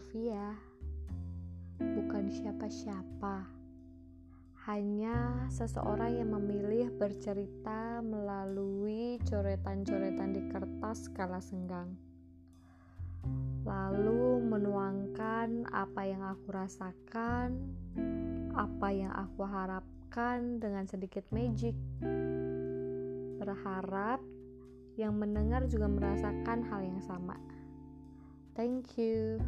Sofia, bukan siapa-siapa. Hanya seseorang yang memilih bercerita melalui coretan-coretan di kertas kala senggang. Lalu menuangkan apa yang aku rasakan, apa yang aku harapkan dengan sedikit magic. Berharap yang mendengar juga merasakan hal yang sama. Thank you.